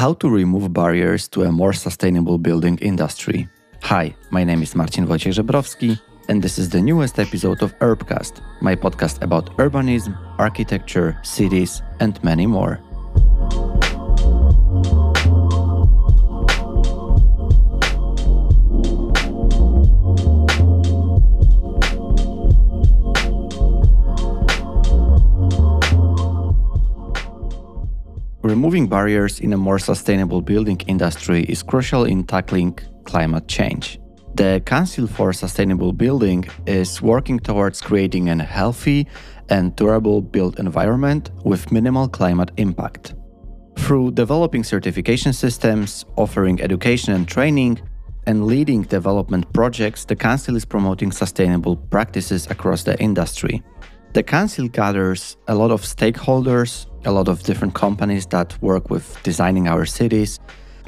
How to remove barriers to a more sustainable building industry. Hi, my name is Marcin Wojciech Żebrowski, and this is the newest episode of Urbcast, my podcast about urbanism, architecture, cities, and many more. Removing barriers in a more sustainable building industry is crucial in tackling climate change. The Council for Sustainable Building is working towards creating a healthy and durable built environment with minimal climate impact. Through developing certification systems, offering education and training, and leading development projects, the Council is promoting sustainable practices across the industry. The Council gathers a lot of stakeholders a lot of different companies that work with designing our cities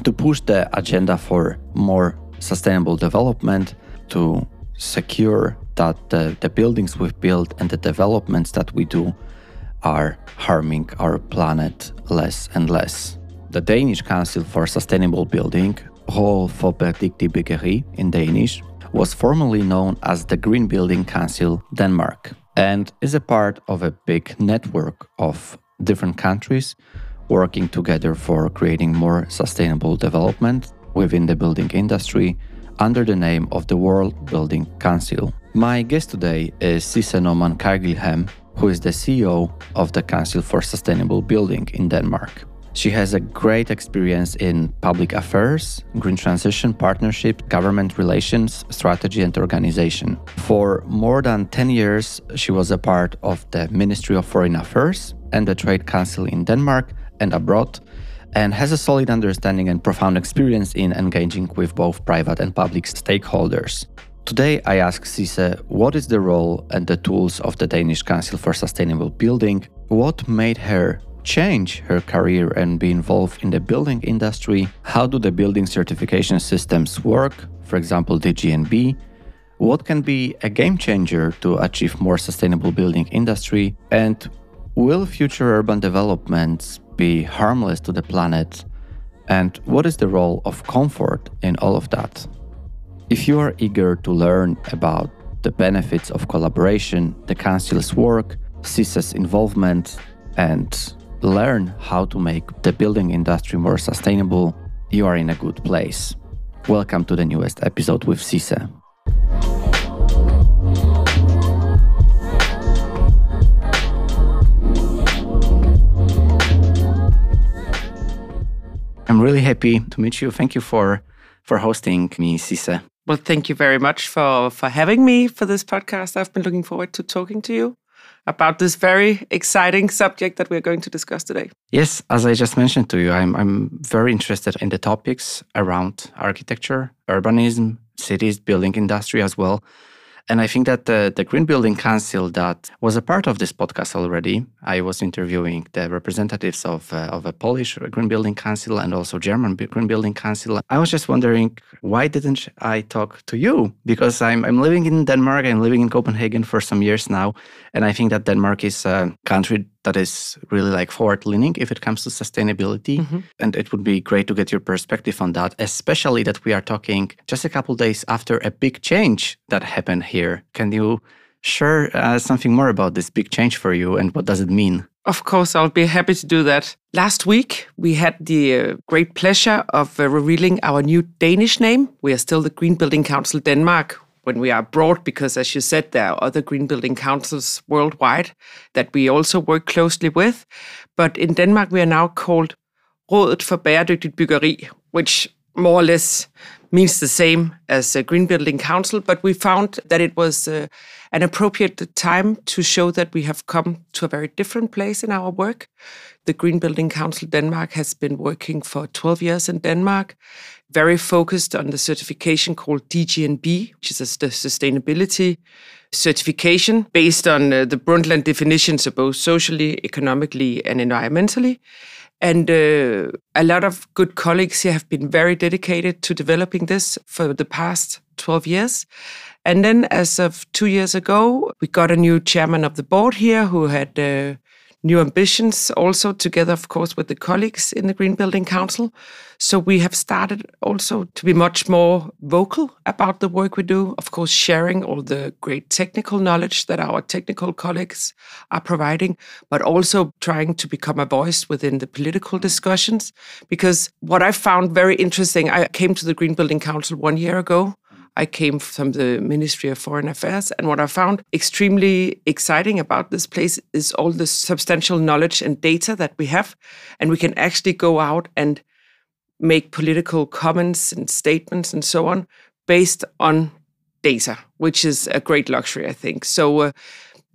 to push the agenda for more sustainable development, to secure that the, the buildings we've built and the developments that we do are harming our planet less and less. The Danish Council for Sustainable Building, Rådet for Bæredygtigt Byggeri in Danish, was formerly known as the Green Building Council Denmark and is a part of a big network of different countries working together for creating more sustainable development within the building industry under the name of the World Building Council. My guest today is Sisse Normann Cargilhem, who is the CEO of the Council for Sustainable Building in Denmark. She has a great experience in public affairs, green transition, partnership, government relations, strategy, and organization. For more than 10 years, she was a part of the Ministry of Foreign Affairs and the Trade Council in Denmark and abroad, and has a solid understanding and profound experience in engaging with both private and public stakeholders. Today, I ask Sisse what is the role and the tools of the Danish Council for Sustainable Building, what made her change her career and be involved in the building industry? How do the building certification systems work? For example, DGNB. What can be a game changer to achieve more sustainable building industry? And will future urban developments be harmless to the planet? And what is the role of comfort in all of that? If you are eager to learn about the benefits of collaboration, the Council's work, Sisse's involvement, and learn how to make the building industry more sustainable, you are in a good place. Welcome to the newest episode with Sisse. I'm really happy to meet you. Thank you for for hosting me, Sisse. Well, thank you very much for for having me for this podcast. I've been looking forward to talking to you about this very exciting subject that we're going to discuss today. Yes, as I just mentioned to you, I'm, I'm very interested in the topics around architecture, urbanism, cities, building industry as well. And I think that the, the Green Building Council that was a part of this podcast already, I was interviewing the representatives of, uh, of a Polish Green Building Council and also German Green Building Council. I was just wondering, why didn't I talk to you? Because I'm, I'm living in Denmark, I'm living in Copenhagen for some years now. And I think that Denmark is a country that is really like forward leaning if it comes to sustainability. Mm-hmm. And it would be great to get your perspective on that, especially that we are talking just a couple days after a big change that happened here. Can you share uh, something more about this big change for you and what does it mean? Of course, I'll be happy to do that. Last week, we had the uh, great pleasure of uh, revealing our new Danish name. We are still the Green Building Council Denmark when we are abroad, because as you said, there are other green building councils worldwide that we also work closely with. But in Denmark, we are now called Rådet for Bæredygtigt Byggeri, which more or less means the same as a Green Building Council, but we found that it was uh, an appropriate time to show that we have come to a very different place in our work. The Green Building Council Denmark has been working for 12 years in Denmark, very focused on the certification called DGNB, which is a sustainability certification based on uh, the Brundtland definitions of both socially, economically, and environmentally. And uh, a lot of good colleagues here have been very dedicated to developing this for the past 12 years. And then, as of two years ago, we got a new chairman of the board here who had uh, new ambitions, also together, of course, with the colleagues in the Green Building Council. So we have started also to be much more vocal about the work we do, of course, sharing all the great technical knowledge that our technical colleagues are providing, but also trying to become a voice within the political discussions. Because what I found very interesting, I came to the Green Building Council one year ago I came from the Ministry of Foreign Affairs. And what I found extremely exciting about this place is all the substantial knowledge and data that we have. And we can actually go out and make political comments and statements and so on based on data, which is a great luxury, I think. So, uh,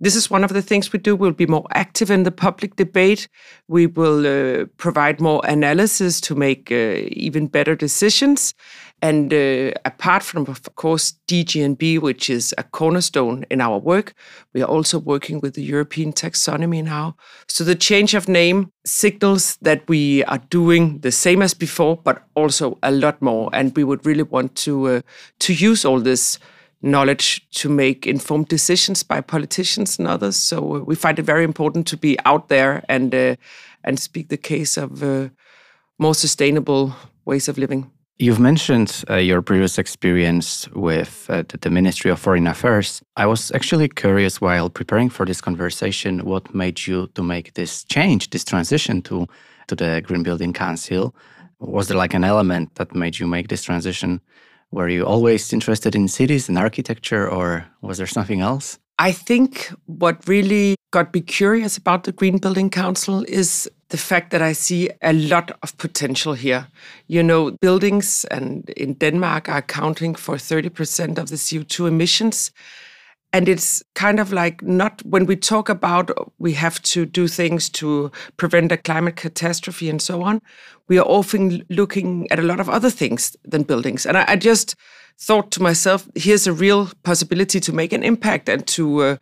this is one of the things we do. We'll be more active in the public debate. We will uh, provide more analysis to make uh, even better decisions. And uh, apart from, of course, DGNB, which is a cornerstone in our work, we are also working with the European taxonomy now. So the change of name signals that we are doing the same as before, but also a lot more. And we would really want to uh, to use all this knowledge to make informed decisions by politicians and others. So uh, we find it very important to be out there and uh, and speak the case of uh, more sustainable ways of living. You've mentioned uh, your previous experience with uh, the Ministry of Foreign Affairs. I was actually curious while preparing for this conversation what made you to make this change, this transition to to the Green Building Council. Was there like an element that made you make this transition? Were you always interested in cities and architecture, or was there something else? I think what really got me curious about the Green Building Council is the fact that I see a lot of potential here. You know, buildings and in Denmark are accounting for 30% of the CO2 emissions. And it's kind of like not when we talk about we have to do things to prevent a climate catastrophe and so on, we are often looking at a lot of other things than buildings. And I, I just thought to myself, here's a real possibility to make an impact and to uh,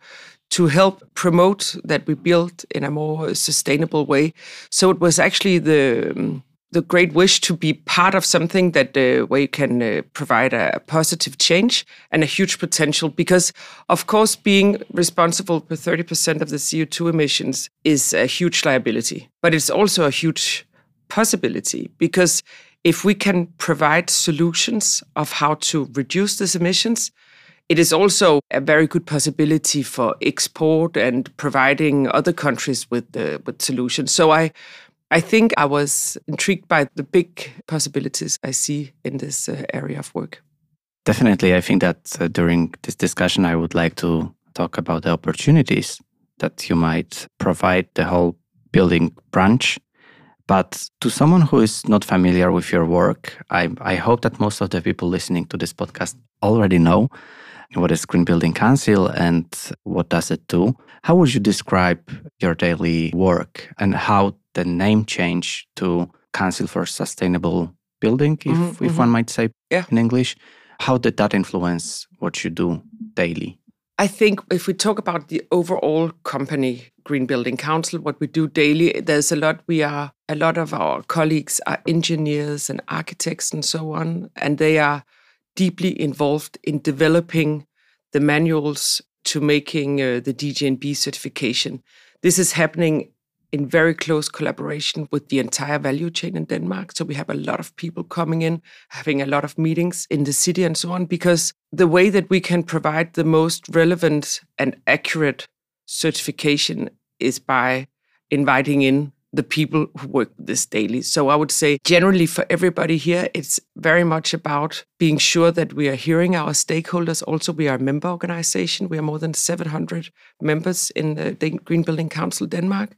to help promote that we build in a more sustainable way. So it was actually the um, the great wish to be part of something that uh, where you can uh, provide a, positive change and a huge potential. Because of course, being responsible for thirty percent of the CO two emissions is a huge liability, but it's also a huge possibility because if we can provide solutions of how to reduce these emissions, it is also a very good possibility for export and providing other countries with the with solutions. So I I think I was intrigued by the big possibilities I see in this uh, area of work. Definitely, I think that uh, during this discussion, I would like to talk about the opportunities that you might provide the whole building branch. But to someone who is not familiar with your work, I, I hope that most of the people listening to this podcast already know what is Green Building Council and what does it do? How would you describe your daily work and how the name change to Council for Sustainable Building, if, mm-hmm, if mm-hmm. one might say yeah. in English, how did that influence what you do daily? I think if we talk about the overall company, Green Building Council, what we do daily, there's a lot we are, a lot of our colleagues are engineers and architects and so on, and they are deeply involved in developing the manuals to making uh, the DGNB certification. This is happening in very close collaboration with the entire value chain in Denmark. So we have a lot of people coming in, having a lot of meetings in the city and so on, because the way that we can provide the most relevant and accurate certification is by inviting in the people who work this daily. So I would say, generally, for everybody here, it's very much about being sure that we are hearing our stakeholders. Also, we are a member organization. We are more than 700 members in the Green Building Council Denmark.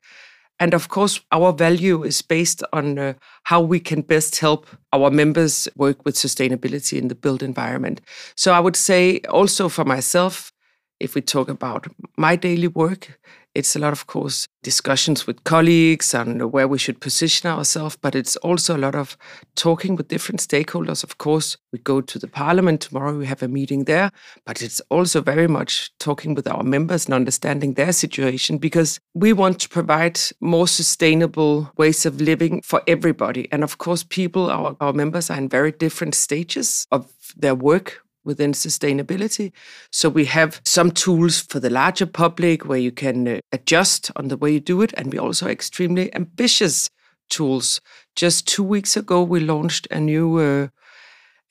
And of course, our value is based on uh, how we can best help our members work with sustainability in the built environment. So I would say also for myself, if we talk about my daily work, it's a lot, of course, discussions with colleagues and where we should position ourselves, but it's also a lot of talking with different stakeholders. Of course, we go to the parliament tomorrow, we have a meeting there, but it's also very much talking with our members and understanding their situation because we want to provide more sustainable ways of living for everybody. And of course, people, our, our members, are in very different stages of their work within sustainability. So we have some tools for the larger public where you can uh, adjust on the way you do it. And we also extremely ambitious tools. Just two weeks ago, we launched a new uh,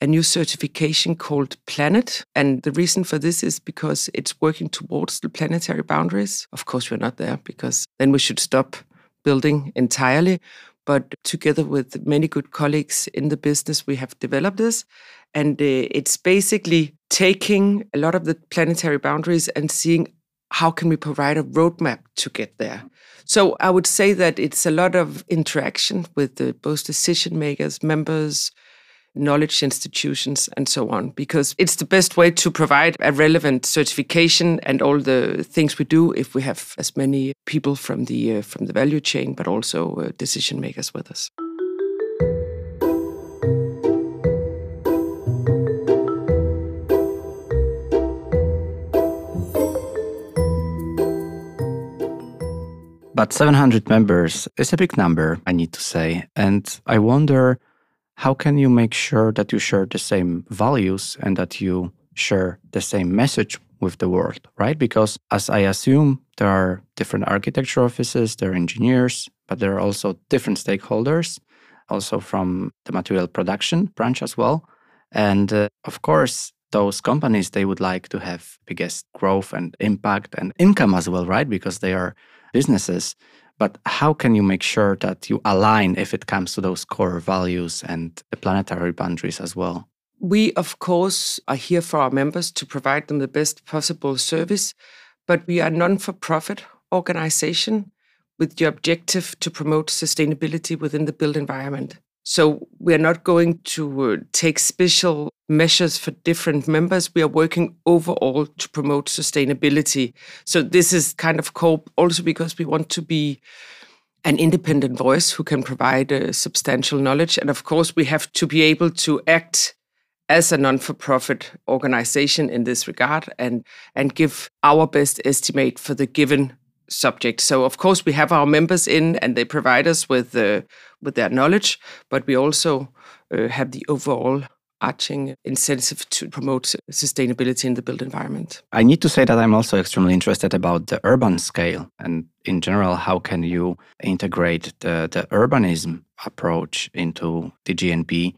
a new certification called Planet. And the reason for this is because it's working towards the planetary boundaries. Of course, we're not there because then we should stop building entirely. But together with many good colleagues in the business, we have developed this. And uh, it's basically taking a lot of the planetary boundaries and seeing how can we provide a roadmap to get there. So I would say that it's a lot of interaction with the, both decision makers, members, knowledge institutions, and so on, because it's the best way to provide a relevant certification and all the things we do if we have as many people from the uh, from the value chain, but also uh, decision makers with us. But 700 members is a big number, I need to say. And I wonder how can you make sure that you share the same values and that you share the same message with the world, right? Because as I assume, there are different architecture offices, there are engineers, but there are also different stakeholders, also from the material production branch as well. And uh, of course, those companies they would like to have biggest growth and impact and income as well, right? Because they are businesses. But how can you make sure that you align if it comes to those core values and the planetary boundaries as well? We, of course, are here for our members to provide them the best possible service, but we are a non for profit organization with the objective to promote sustainability within the built environment. So we are not going to uh, take special measures for different members. We are working overall to promote sustainability. So this is kind of core also because we want to be an independent voice who can provide uh, substantial knowledge. And of course, we have to be able to act as a non-for-profit organization in this regard and and give our best estimate for the given subject. So of course we have our members in and they provide us with uh, with their knowledge, but we also uh, have the overall arching incentive to promote sustainability in the built environment. I need to say that I'm also extremely interested about the urban scale and in general how can you integrate the, the urbanism approach into the DGNB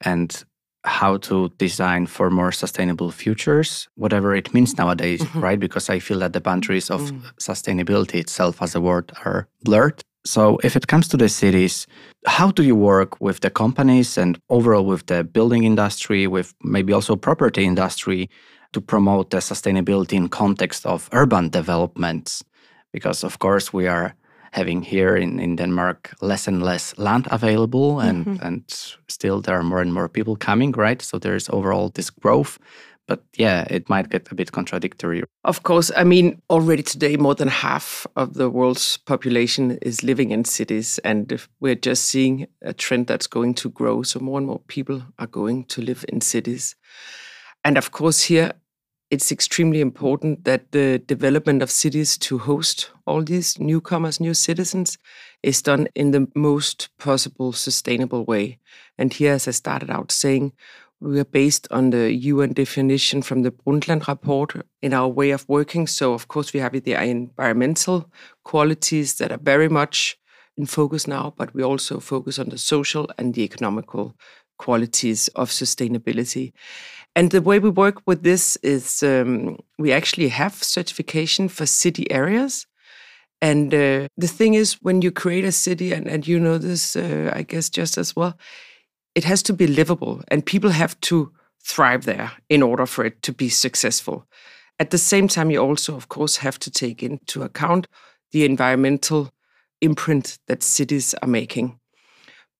and how to design for more sustainable futures, whatever it means nowadays, mm-hmm. right? Because I feel that the boundaries of mm. sustainability itself as a word are blurred. So, if it comes to the cities, how do you work with the companies and overall with the building industry, with maybe also property industry to promote the sustainability in context of urban developments? Because, of course, we are having here in, in Denmark less and less land available, and, mm-hmm. and still there are more and more people coming, right? So there's overall this growth. But yeah, it might get a bit contradictory. Of course. I mean, already today, more than half of the world's population is living in cities. And we're just seeing a trend that's going to grow. So more and more people are going to live in cities. And of course, here it's extremely important that the development of cities to host all these newcomers, new citizens, is done in the most possible sustainable way. And here, as I started out saying, we are based on the UN definition from the Brundtland report in our way of working. So, of course, we have the environmental qualities that are very much in focus now, but we also focus on the social and the economical qualities of sustainability. And the way we work with this is um, we actually have certification for city areas. And uh, the thing is, when you create a city, and, and you know this, uh, I guess, just as well, it has to be livable and people have to thrive there in order for it to be successful. At the same time, you also, of course, have to take into account the environmental imprint that cities are making.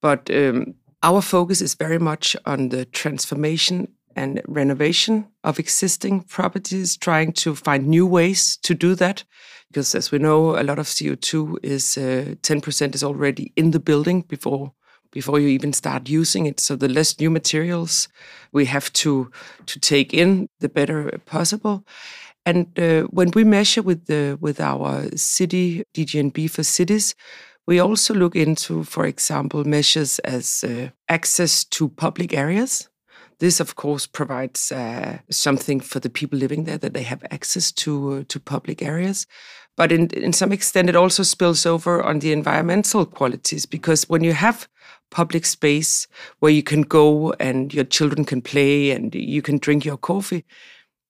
But um, our focus is very much on the transformation and renovation of existing properties, trying to find new ways to do that. Because as we know, a lot of CO2 is uh, 10% is already in the building before before you even start using it. So the less new materials we have to to take in, the better possible. And uh, when we measure with the with our city DGNB for cities, we also look into, for example, measures as uh, access to public areas This, of course, provides uh, something for the people living there that they have access to uh, to public areas. But in in some extent, it also spills over on the environmental qualities because when you have public space where you can go and your children can play and you can drink your coffee,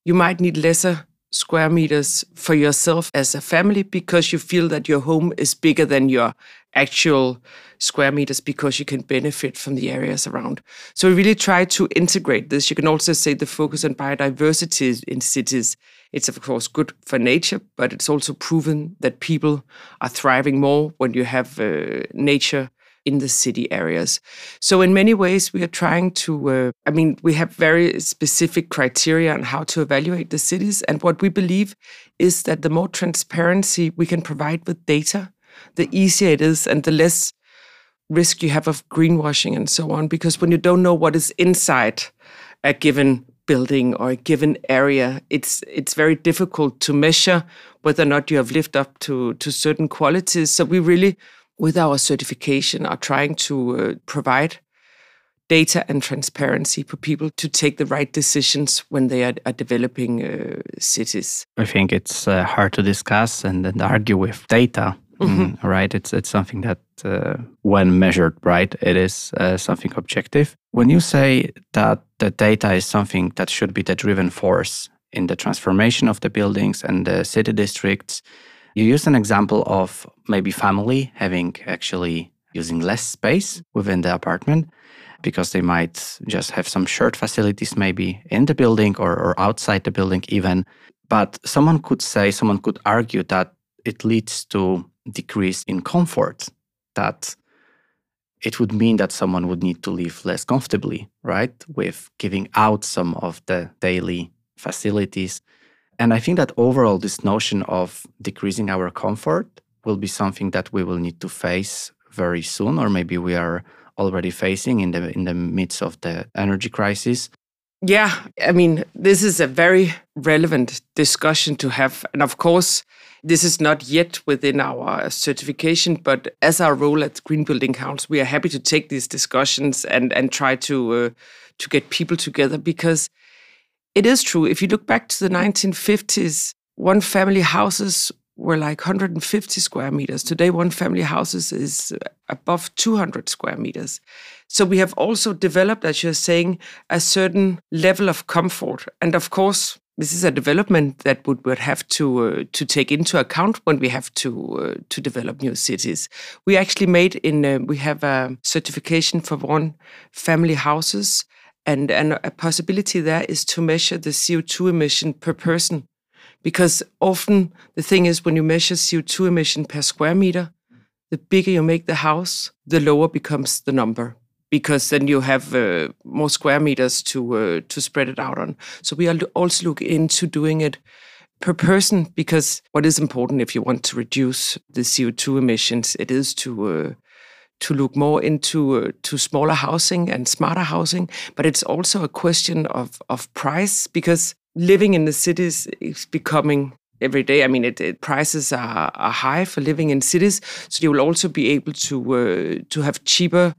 you might need lesser square meters for yourself as a family because you feel that your home is bigger than your actual square meters because you can benefit from the areas around. So we really try to integrate this. You can also say the focus on biodiversity in cities. It's of course good for nature, but it's also proven that people are thriving more when you have uh, nature in the city areas. So, in many ways, we are trying to, uh, I mean, we have very specific criteria on how to evaluate the cities. And what we believe is that the more transparency we can provide with data, the easier it is and the less risk you have of greenwashing and so on. Because when you don't know what is inside a given building or a given area, it's it's very difficult to measure whether or not you have lived up to to certain qualities. So we really with our certification are trying to uh, provide data and transparency for people to take the right decisions when they are, are developing uh, cities. I think it's uh, hard to discuss and, and argue with data. Mm-hmm. Mm, right, it's it's something that, uh, when measured, right, it is uh, something objective. When you say that the data is something that should be the driven force in the transformation of the buildings and the city districts, you used an example of maybe family having actually using less space within the apartment because they might just have some shared facilities maybe in the building or, or outside the building even. But someone could say, someone could argue that it leads to decrease in comfort, that it would mean that someone would need to live less comfortably, right? With giving out some of the daily facilities and I think that overall, this notion of decreasing our comfort will be something that we will need to face very soon, or maybe we are already facing in the in the midst of the energy crisis. Yeah, I mean, this is a very relevant discussion to have. And of course, this is not yet within our certification, but as our role at Green Building Council, we are happy to take these discussions and, and try to, uh, to get people together because it is true. If you look back to the 1950s, one family houses were like 150 square meters. Today, one family houses is above 200 square meters. So we have also developed, as you're saying, a certain level of comfort. And of course, this is a development that would, would have to uh, to take into account when we have to uh, to develop new cities. We actually made in uh, we have a certification for one family houses and, and a possibility there is to measure the CO2 emission per person. Because often the thing is, when you measure CO2 emission per square meter, the bigger you make the house, the lower becomes the number because then you have uh, more square meters to uh, to spread it out on. So we are also look into doing it per person because what is important if you want to reduce the CO2 emissions, it is to uh, to look more into uh, to smaller housing and smarter housing, but it's also a question of of price because living in the cities is becoming every day. I mean, it, it, prices are, are high for living in cities, so you will also be able to uh, to have cheaper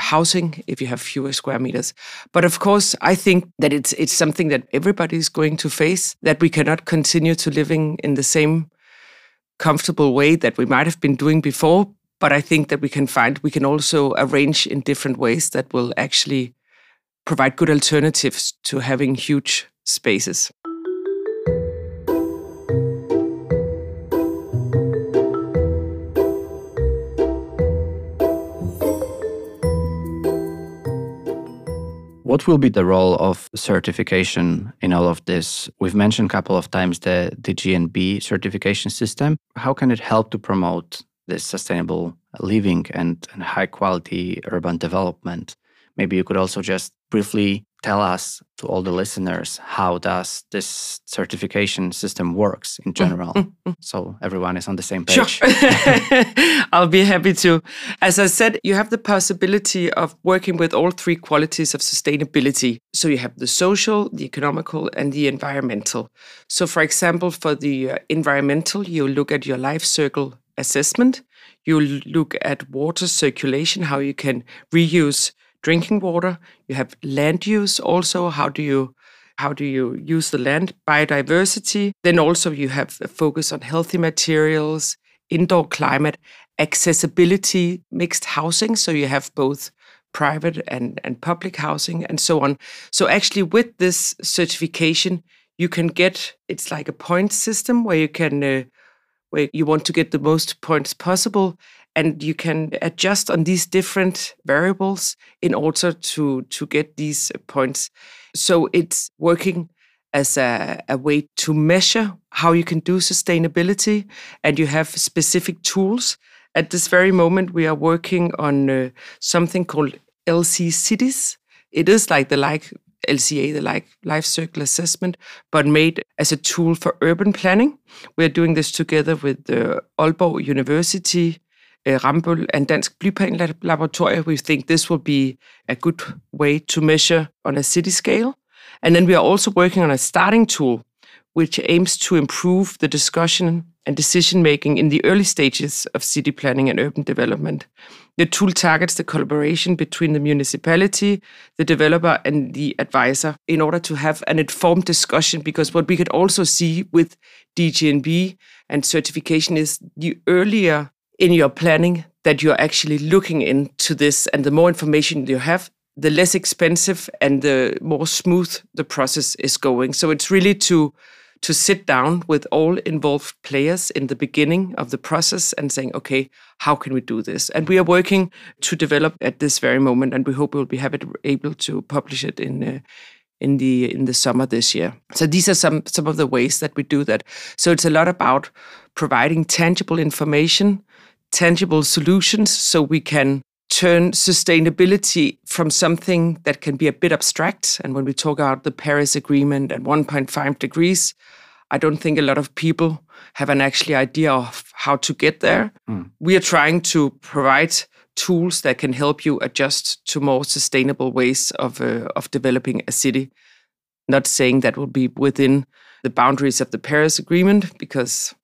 housing if you have fewer square meters. But of course, I think that it's it's something that everybody is going to face. That we cannot continue to living in the same comfortable way that we might have been doing before but I think that we can find, we can also arrange in different ways that will actually provide good alternatives to having huge spaces. What will be the role of certification in all of this? We've mentioned a couple of times the, the GNB certification system. How can it help to promote this sustainable living and, and high quality urban development. Maybe you could also just briefly tell us to all the listeners how does this certification system works in general mm-hmm. so everyone is on the same page sure. i'll be happy to as i said you have the possibility of working with all three qualities of sustainability so you have the social the economical and the environmental so for example for the uh, environmental you look at your life cycle assessment. You'll look at water circulation, how you can reuse drinking water. You have land use also. How do you how do you use the land? Biodiversity. Then also you have a focus on healthy materials, indoor climate, accessibility, mixed housing. So you have both private and, and public housing and so on. So actually with this certification, you can get it's like a point system where you can uh, where you want to get the most points possible and you can adjust on these different variables in order to to get these points. So it's working as a, a way to measure how you can do sustainability and you have specific tools. At this very moment we are working on uh, something called lc cities. It is like the like LCA, the like life circle assessment, but made as a tool for urban planning. We're doing this together with the Aalborg University, uh, Rambøll, and Dansk Byplan Laboratory. We think this will be a good way to measure on a city scale. And then we are also working on a starting tool which aims to improve the discussion and decision making in the early stages of city planning and urban development. The tool targets the collaboration between the municipality, the developer, and the advisor in order to have an informed discussion. Because what we could also see with DGNB and certification is the earlier in your planning that you're actually looking into this, and the more information you have, the less expensive and the more smooth the process is going. So it's really to to sit down with all involved players in the beginning of the process and saying, okay, how can we do this? And we are working to develop at this very moment, and we hope we'll be able to publish it in. Uh, in the in the summer this year. So these are some some of the ways that we do that. So it's a lot about providing tangible information, tangible solutions so we can turn sustainability from something that can be a bit abstract. And when we talk about the Paris Agreement and 1.5 degrees, I don't think a lot of people have an actually idea of how to get there. Mm. We are trying to provide tools that can help you adjust to more sustainable ways of uh, of developing a city. Not saying that will be within the boundaries of the Paris Agreement because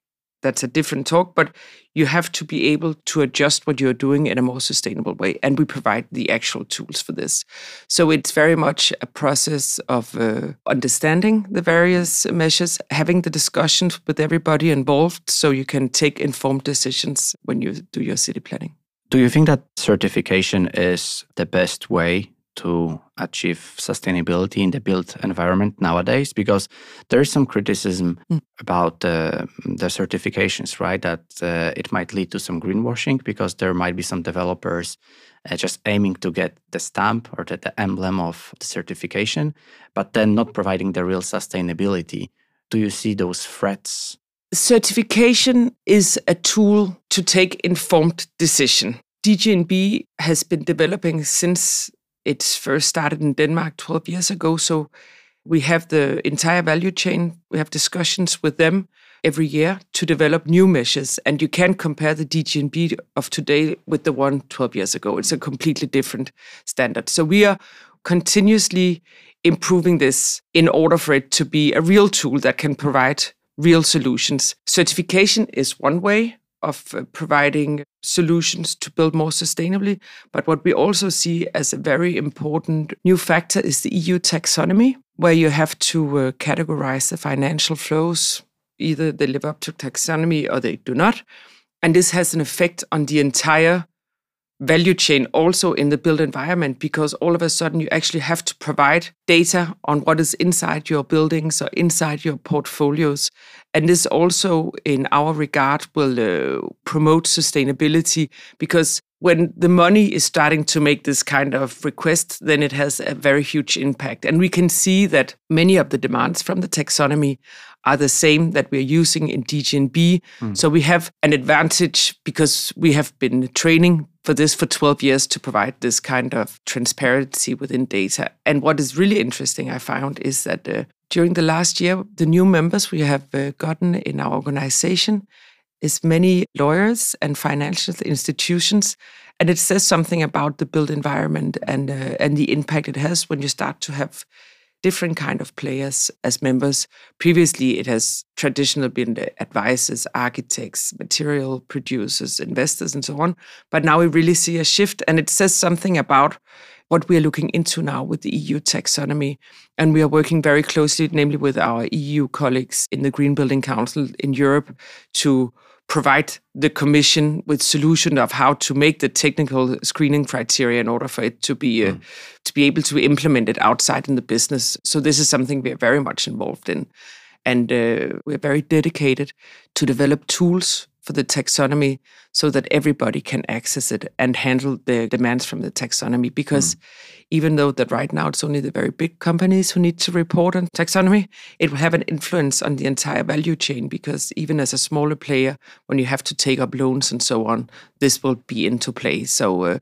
that's a different talk, but you have to be able to adjust what you're doing in a more sustainable way. And we provide the actual tools for this. So it's very much a process of uh, understanding the various measures, having the discussions with everybody involved so you can take informed decisions when you do your city planning. Do you think that certification is the best way to achieve sustainability in the built environment nowadays because there is some criticism mm. about uh, the certifications right that uh, it might lead to some greenwashing because there might be some developers uh, just aiming to get the stamp or the, the emblem of the certification but then not providing the real sustainability. Do you see those threats? Certification is a tool to take informed decision. DGNB has been developing since it first started in Denmark 12 years ago. So we have the entire value chain. We have discussions with them every year to develop new measures. And you can't compare the DGNB of today with the one 12 years ago. It's a completely different standard. So we are continuously improving this in order for it to be a real tool that can provide real solutions. Certification is one way of uh, providing solutions to build more sustainably. But what we also see as a very important new factor is the EU taxonomy, where you have to uh, categorize the financial flows. Either they live up to taxonomy or they do not. And this has an effect on the entire value chain also in the built environment because all of a sudden you actually have to provide data on what is inside your buildings or inside your portfolios. And this also in our regard will uh, promote sustainability because when the money is starting to make this kind of request then it has a very huge impact. And we can see that many of the demands from the taxonomy are the same that we're using in DGNB. Mm. So we have an advantage because we have been training for this for 12 years to provide this kind of transparency within data. And what is really interesting, I found, is that uh, during the last year, the new members we have uh, gotten in our organization is many lawyers and financial institutions. And it says something about the built environment and uh, and the impact it has when you start to have different kind of players as members. Previously, it has traditionally been the advisors, architects, material producers, investors, and so on. But now we really see a shift, and it says something about what we are looking into now with the EU taxonomy. And we are working very closely, namely with our EU colleagues in the Green Building Council in Europe, to provide the commission with solution of how to make the technical screening criteria in order for it to be uh, mm. to be able to implement it outside in the business so this is something we are very much involved in and uh, we're very dedicated to develop tools for the taxonomy so that everybody can access it and handle the demands from the taxonomy because mm. even though that right now it's only the very big companies who need to report on taxonomy it will have an influence on the entire value chain because even as a smaller player when you have to take up loans and so on this will be into play so uh,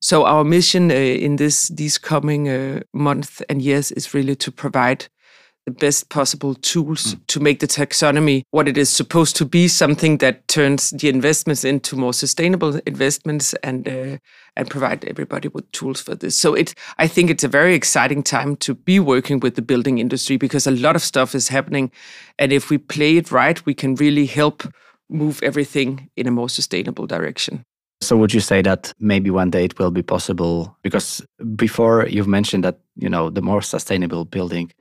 so our mission uh, in this these coming uh, months and years is really to provide the best possible tools mm. to make the taxonomy what it is supposed to be something that turns the investments into more sustainable investments and uh, and provide everybody with tools for this. So it i think it's a very exciting time to be working with the building industry because a lot of stuff is happening. And if we play it right we can really help move everything in a more sustainable direction. So would you say that maybe one day it will be possible? Because before you've mentioned that you know the more sustainable building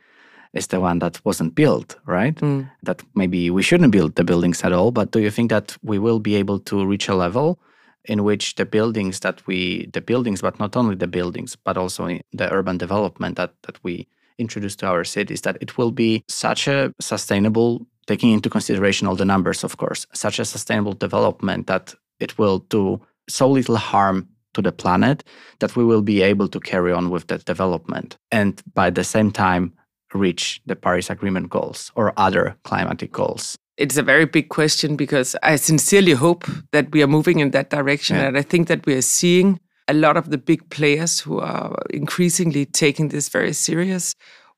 is the one that wasn't built, right? Mm. That maybe we shouldn't build the buildings at all. But do you think that we will be able to reach a level in which the buildings that we, the buildings, but not only the buildings, but also the urban development that, that we introduce to our cities, that it will be such a sustainable, taking into consideration all the numbers, of course, such a sustainable development that it will do so little harm to the planet that we will be able to carry on with that development. And by the same time, reach the Paris Agreement goals or other climatic goals? It's a very big question because I sincerely hope that we are moving in that direction. Yeah. And I think that we are seeing a lot of the big players who are increasingly taking this very serious,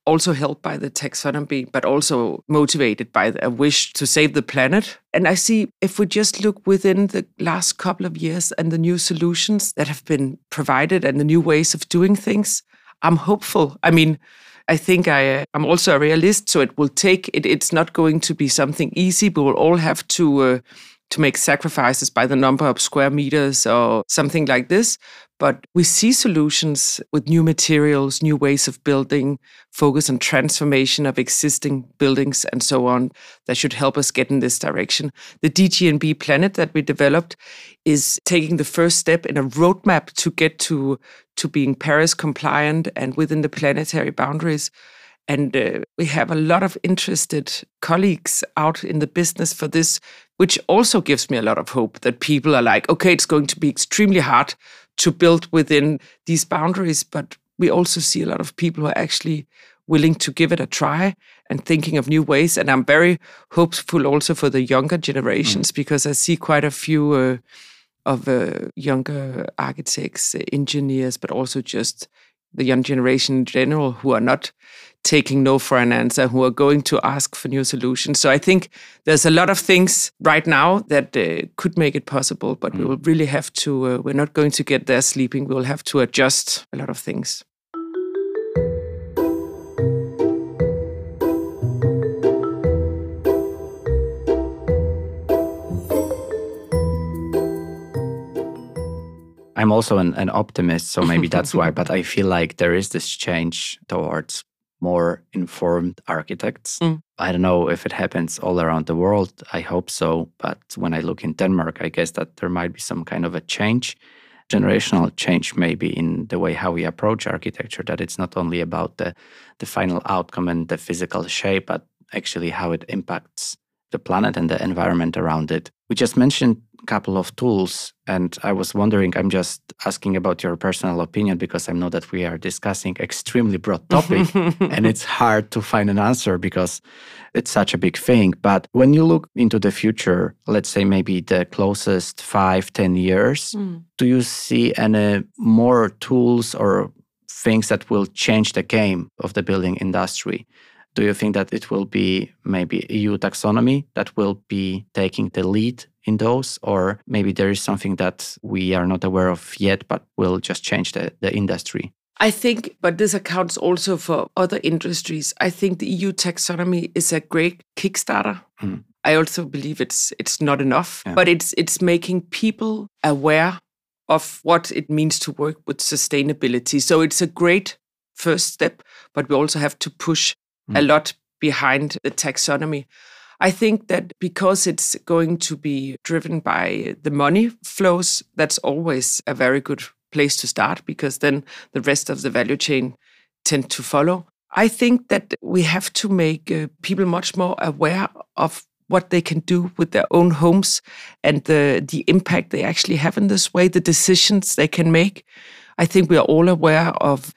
also helped by the taxonomy, but also motivated by a wish to save the planet. And I see if we just look within the last couple of years and the new solutions that have been provided and the new ways of doing things, I'm hopeful. I mean, I think I am also a realist, so it will take it. It's not going to be something easy. We will all have to uh, to make sacrifices by the number of square meters or something like this. But we see solutions with new materials, new ways of building, focus on transformation of existing buildings and so on that should help us get in this direction. The DGNB planet that we developed is taking the first step in a roadmap to get to, to being Paris compliant and within the planetary boundaries. And uh, we have a lot of interested colleagues out in the business for this, which also gives me a lot of hope that people are like, okay, it's going to be extremely hard to build within these boundaries. But we also see a lot of people who are actually willing to give it a try and thinking of new ways. And I'm very hopeful also for the younger generations mm. because I see quite a few uh, of uh, younger architects, engineers, but also just the young generation in general who are not taking no for an answer, who are going to ask for new solutions. So I think there's a lot of things right now that uh, could make it possible, but mm. we will really have to, uh, we're not going to get there sleeping. We will have to adjust a lot of things. I'm also an, an optimist, so maybe that's why. But I feel like there is this change towards more informed architects. Mm. I don't know if it happens all around the world. I hope so. But when I look in Denmark, I guess that there might be some kind of a change, generational change, maybe in the way how we approach architecture, that it's not only about the, the final outcome and the physical shape, but actually how it impacts the planet and the environment around it. We just mentioned a couple of tools, and I was wondering, I'm just asking about your personal opinion because I know that we are discussing extremely broad topic and it's hard to find an answer because it's such a big thing. But when you look into the future, let's say maybe the closest five, ten years, mm. do you see any more tools or things that will change the game of the building industry? Do you think that it will be maybe EU taxonomy that will be taking the lead in those? Or maybe there is something that we are not aware of yet, but will just change the, the industry? I think, but this accounts also for other industries. I think the EU taxonomy is a great kickstarter. Mm. I also believe it's it's not enough, yeah. but it's it's making people aware of what it means to work with sustainability. So it's a great first step, but we also have to push mm. a lot behind the taxonomy. I think that because it's going to be driven by the money flows, that's always a very good place to start because then the rest of the value chain tend to follow. I think that we have to make uh, people much more aware of what they can do with their own homes and the the impact they actually have in this way, the decisions they can make. I think we are all aware of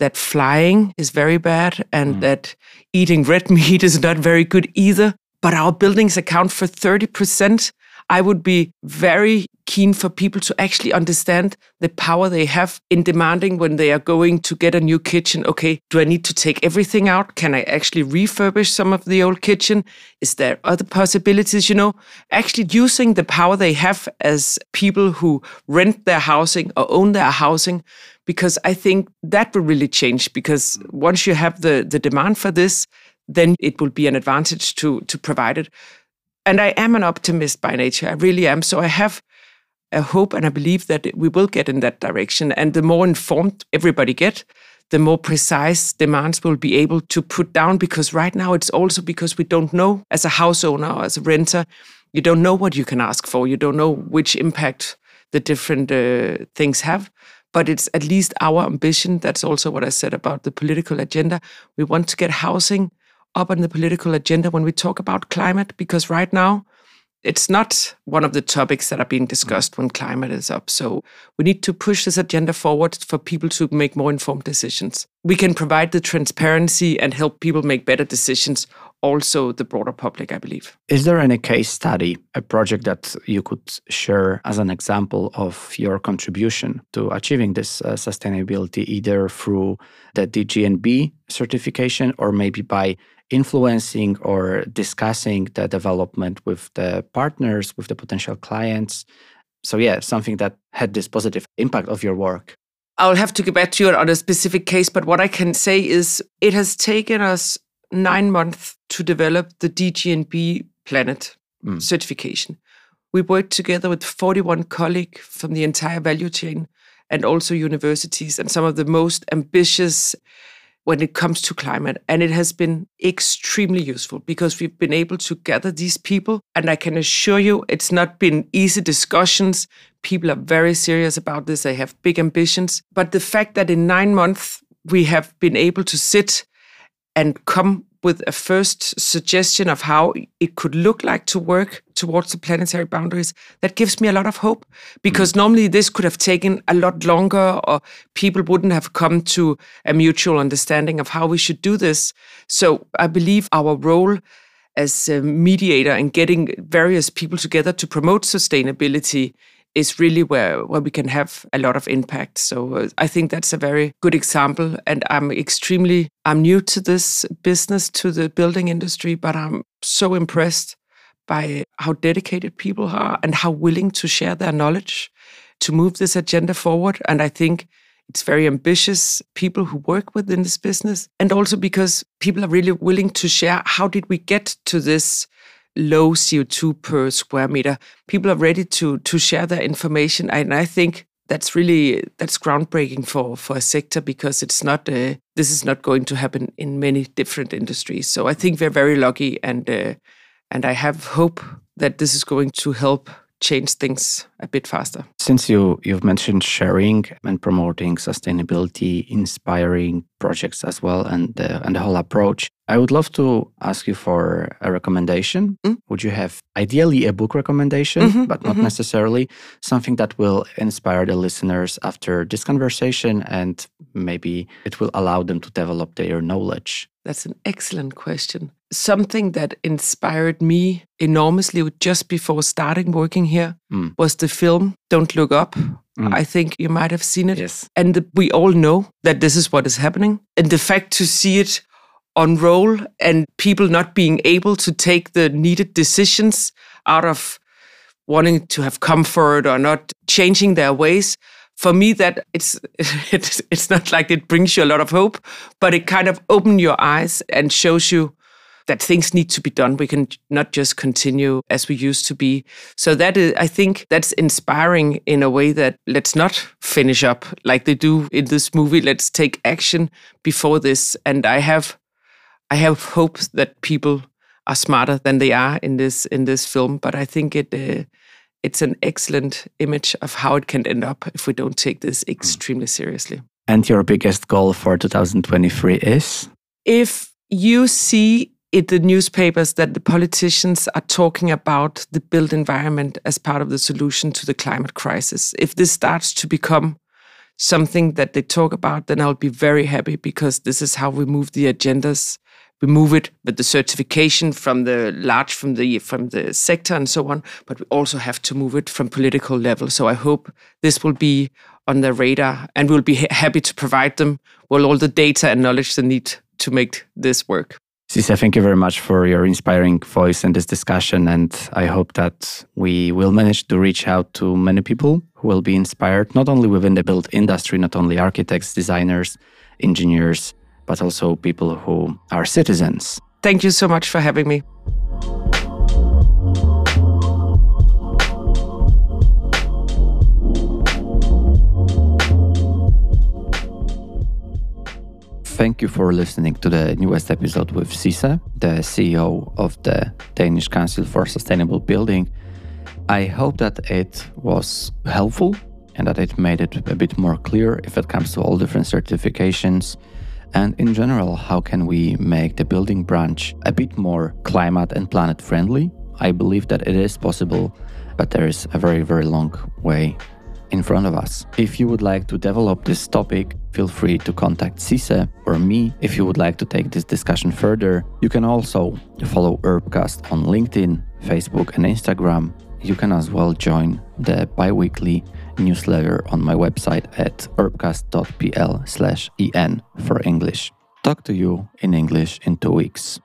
that flying is very bad and mm. that eating red meat is not very good either. But our buildings account for 30% I would be very keen for people to actually understand the power they have in demanding when they are going to get a new kitchen. Okay, do I need to take everything out? Can I actually refurbish some of the old kitchen? Is there other possibilities? You know, actually using the power they have as people who rent their housing or own their housing, because I think that will really change. Because once you have the, the demand for this, then it will be an advantage to to provide it. And I am an optimist by nature. I really am. So I have a hope and I believe that we will get in that direction. And the more informed everybody get, the more precise demands we'll be able to put down. Because right now it's also because we don't know as a house owner or as a renter, you don't know what you can ask for. You don't know which impact the different uh, things have. But it's at least our ambition. That's also what I said about the political agenda. We want to get housing up on the political agenda when we talk about climate because right now it's not one of the topics that are being discussed when climate is up. So we need to push this agenda forward for people to make more informed decisions. We can provide the transparency and help people make better decisions, also the broader public, I believe. Is there any case study, a project that you could share as an example of your contribution to achieving this uh, sustainability, either through the DGNB certification or maybe by influencing or discussing the development with the partners, with the potential clients. So, yeah, something that had this positive impact of your work. I'll have to get back to you on a specific case, but what I can say is it has taken us nine months to develop the DGNB Planet mm. certification. We worked together with 41 colleagues from the entire value chain and also universities and some of the most ambitious when it comes to climate. And it has been extremely useful because we've been able to gather these people. And I can assure you, it's not been easy discussions. People are very serious about this, they have big ambitions. But the fact that in nine months, we have been able to sit and come with a first suggestion of how it could look like to work towards the planetary boundaries, that gives me a lot of hope. Because mm. normally this could have taken a lot longer, or people wouldn't have come to a mutual understanding of how we should do this. So I believe our role as a mediator and getting various people together to promote sustainability is really where, where we can have a lot of impact. So uh, I think that's a very good example. And I'm extremely, I'm new to this business, to the building industry, but I'm so impressed by how dedicated people are and how willing to share their knowledge to move this agenda forward. And I think it's very ambitious people who work within this business. And also because people are really willing to share how did we get to this low CO2 per square meter. People are ready to to share their information, and I think that's really that's groundbreaking for for a sector because it's not uh, this is not going to happen in many different industries. So I think we're very lucky, and uh, and I have hope that this is going to help change things a bit faster. Since you you've mentioned sharing and promoting sustainability, inspiring projects as well, and the, and the whole approach, I would love to ask you for a recommendation. Mm. Would you have ideally a book recommendation, mm-hmm, but not mm-hmm. necessarily something that will inspire the listeners after this conversation and maybe it will allow them to develop their knowledge? That's an excellent question something that inspired me enormously just before starting working here mm. was the film Don't Look Up. Mm. I think you might have seen it. Yes. And the, we all know that this is what is happening. And the fact to see it unroll and people not being able to take the needed decisions out of wanting to have comfort or not changing their ways for me, that it's it's it's not like it brings you a lot of hope, but it kind of opens your eyes and shows you that things need to be done. We can not just continue as we used to be. So that is, I think that's inspiring in a way that let's not finish up like they do in this movie. Let's take action before this. And I have, I have hope that people are smarter than they are in this in this film. But I think it. Uh, it's an excellent image of how it can end up if we don't take this hmm. extremely seriously. And your biggest goal for 2023 is? If you see in the newspapers that the politicians are talking about the built environment as part of the solution to the climate crisis. If this starts to become something that they talk about, then I'll be very happy because this is how we move the agendas. We move it with the certification from the large, from the from the sector and so on, but we also have to move it from political level. So I hope this will be on their radar, and we'll be happy to provide them with all the data and knowledge they need to make this work. Sisse, thank you very much for your inspiring voice in this discussion. And I hope that we will manage to reach out to many people who will be inspired, not only within the built industry, not only architects, designers, engineers, but also people who are citizens. Thank you so much for having me. Thank you for listening to the newest episode with Sisse, the CEO of the Danish Council for Sustainable Building. I hope that it was helpful and that it made it a bit more clear if it comes to all different certifications. And in general, how can we make the building branch a bit more climate and planet friendly? I believe that it is possible, but there is a very, very long way in front of us. If you would like to develop this topic, feel free to contact Sisse or me if you would like to take this discussion further. You can also follow Urbcast on LinkedIn, Facebook, and Instagram. You can as well join the bi-weekly newsletter on my website at urbcast.pl slash en for English. Talk to you in English in two weeks.